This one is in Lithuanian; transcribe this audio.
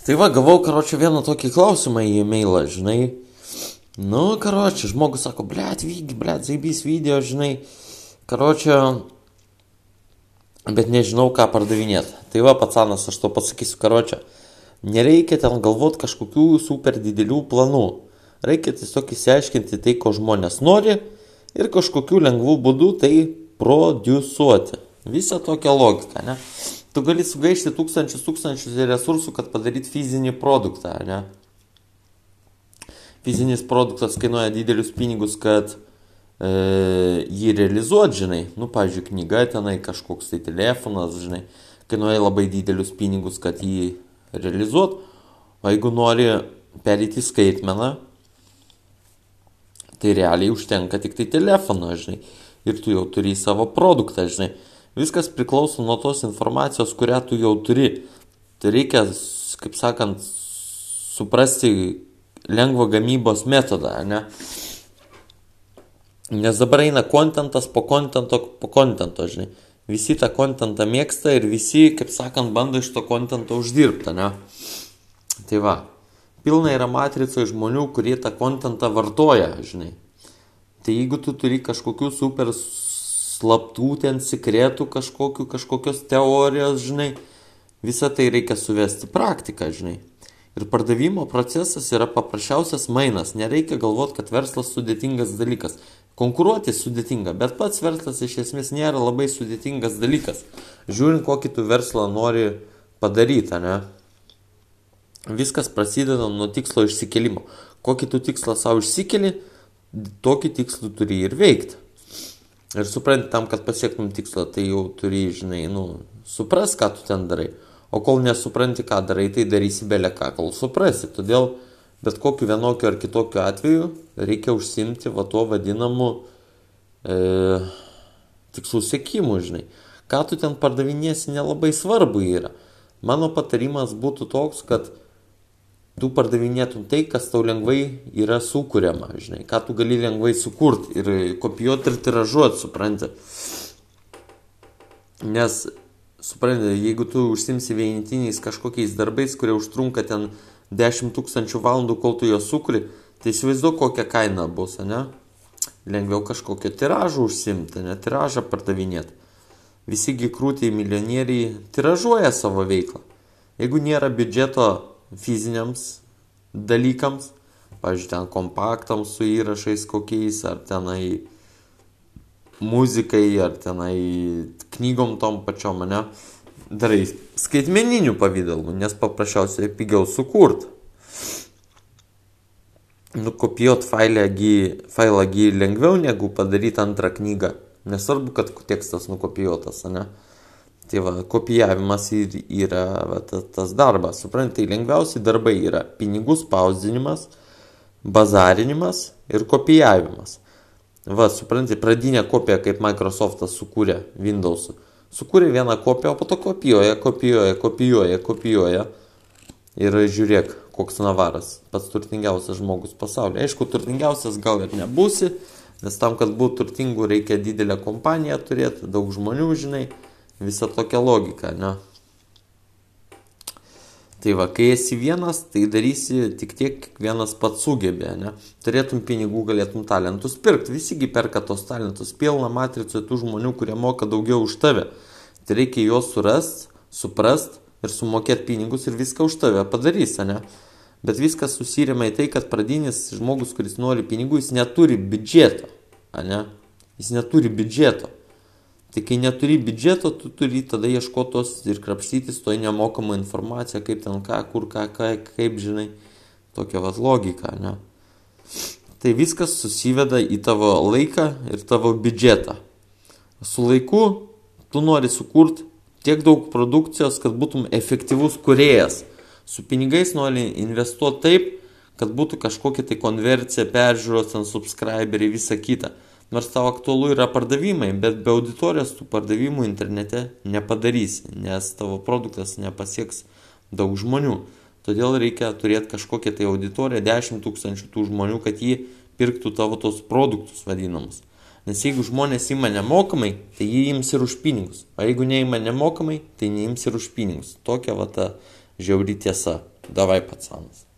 Tai va, gavau, karočią, vieną tokį klausimą į e-mailą, žinai. Nu, karočią, žmogus sako, blėt, vygi, blėt, zaibys video, žinai. Karočią, bet nežinau, ką pardavinėti. Tai va, patsanas, aš to pasakysiu, karočią. Nereikia ten galvoti kažkokių super didelių planų. Reikia tiesiog įsiaiškinti tai, ko žmonės nori ir kažkokiu lengvu būdu tai produsuoti. Visą tokią logiką, ne? Tu gali sugaišti tūkstančius tūkstančius resursų, kad padaryti fizinį produktą, ne? Fizinis produktas kainuoja didelius pinigus, kad e, jį realizuot, žinai. Nu, pavyzdžiui, knyga tenai, kažkoks tai telefonas, žinai, kainuoja labai didelius pinigus, kad jį realizuot. O jeigu nori perėti skaitmeną, tai realiai užtenka tik tai telefoną, žinai. Ir tu jau turi savo produktą, žinai. Viskas priklauso nuo tos informacijos, kurią tu jau turi. Tai reikia, kaip sakant, suprasti lengvo gamybos metodą, ne? Nes dabar eina kontentas po kontento, po kontento, žinai. Visi tą kontentą mėgsta ir visi, kaip sakant, bando iš to kontento uždirbti, ne? Tai va, pilna yra matricoje žmonių, kurie tą kontentą vartoja, žinai. Tai jeigu tu turi kažkokių super slaptų ten sekretų kažkokių, kažkokios teorijos, žinai. Visą tai reikia suvesti praktiką, žinai. Ir pardavimo procesas yra paprasčiausias mainas. Nereikia galvoti, kad verslas sudėtingas dalykas. Konkuruoti sudėtinga, bet pats verslas iš esmės nėra labai sudėtingas dalykas. Žiūrint, kokį tu verslą nori padaryti, ne? Viskas prasideda nuo tikslo išsikelimo. Kokį tu tikslą savo išsikeli, tokį tikslą turi ir veikti. Ir supranti, tam, kad pasiektum tikslą, tai jau turi, žinai, nu, supras, ką tu ten darai. O kol nesupranti, ką darai, tai darysi belę ką, kol suprasi. Todėl bet kokiu vienokiu ar kitokiu atveju reikia užsimti va tuo vadinamu e, tikslų sėkimu, žinai. Ką tu ten pardavinėsi nelabai svarbu yra. Mano patarimas būtų toks, kad tu pardavinėtum tai, kas tau lengvai yra sukūriama, žinai, ką tu gali lengvai sukurti ir kopijuoti ir tiražuoti, supranti. Nes, supranti, jeigu tu užsimsi vienintiniais kažkokiais darbais, kurie užtrunka ten 10 tūkstančių valandų, kol tu juos sukuri, tai įsivaizduok, kokia kaina bus, ne? Lengviau kažkokio tiražo užsimti, ne tiražą pardavinėti. Visigi krūtėjai milijonieriai tiražuoja savo veiklą. Jeigu nėra biudžeto fiziniams dalykams, pavyzdžiui, ten kompaktams su įrašais kokiais, ar tenai muzikai, ar tenai knygom tom pačiom, ne, darai skaitmeninių pavydalų, nes paprasčiausiai pigiau sukurt. Nukopijuot failą gy lengviau negu padaryti antrą knygą. Nesvarbu, kad tekstas nukopijuotas, ne? Tai va, kopijavimas ir yra va, tas darbas. Suprantate, tai lengviausi darbai yra pinigų spausdinimas, bazarinimas ir kopijavimas. Va, suprantate, pradinė kopija, kaip Microsoftas sukūrė Windows'ų. Sukūrė vieną kopiją, o po to kopijuoja, kopijuoja, kopijuoja, kopijuoja. Ir žiūrėk, koks navaras, pats turtingiausias žmogus pasaulyje. Aišku, turtingiausias gal ir nebūsi, nes tam, kad būtų turtingų, reikia didelę kompaniją turėti, daug žmonių, žinai Visa tokia logika, ne? Tai va, kai esi vienas, tai darysi tik tiek, kiek vienas pats sugebė, ne? Turėtum pinigų, galėtum talentus pirkti. Visigi perka tos talentus. Pilna matricoje tų žmonių, kurie moka daugiau už tave. Tai reikia juos surast, suprast ir sumokėti pinigus ir viską už tave padarys, ne? Bet viskas susirima į tai, kad pradinis žmogus, kuris nori pinigų, jis neturi biudžeto, ne? Jis neturi biudžeto. Tai kai neturi biudžeto, tu turi tada ieškotos ir krapštytis toj nemokamą informaciją, kaip ten ką, kur ką, ką kaip žinai. Tokia vat logika, ne? Tai viskas susiveda į tavo laiką ir tavo biudžetą. Su laiku tu nori sukurti tiek daug produkcijos, kad būtum efektyvus kuriejas. Su pinigais nori investuoti taip, kad būtų kažkokia tai konversija, peržiūros, ten subscriberiai, visa kita. Nors tau aktualu yra pardavimai, bet be auditorijos tų pardavimų internete nepadarysi, nes tavo produktas nepasieks daug žmonių. Todėl reikia turėti kažkokią tai auditoriją, 10 tūkstančių tų žmonių, kad jį pirktų tavo tos produktus vadinamus. Nes jeigu žmonės ima nemokamai, tai jį ims ir už pinigus. O jeigu neima nemokamai, tai neims ir už pinigus. Tokia va ta žiauri tiesa. davai pacanas.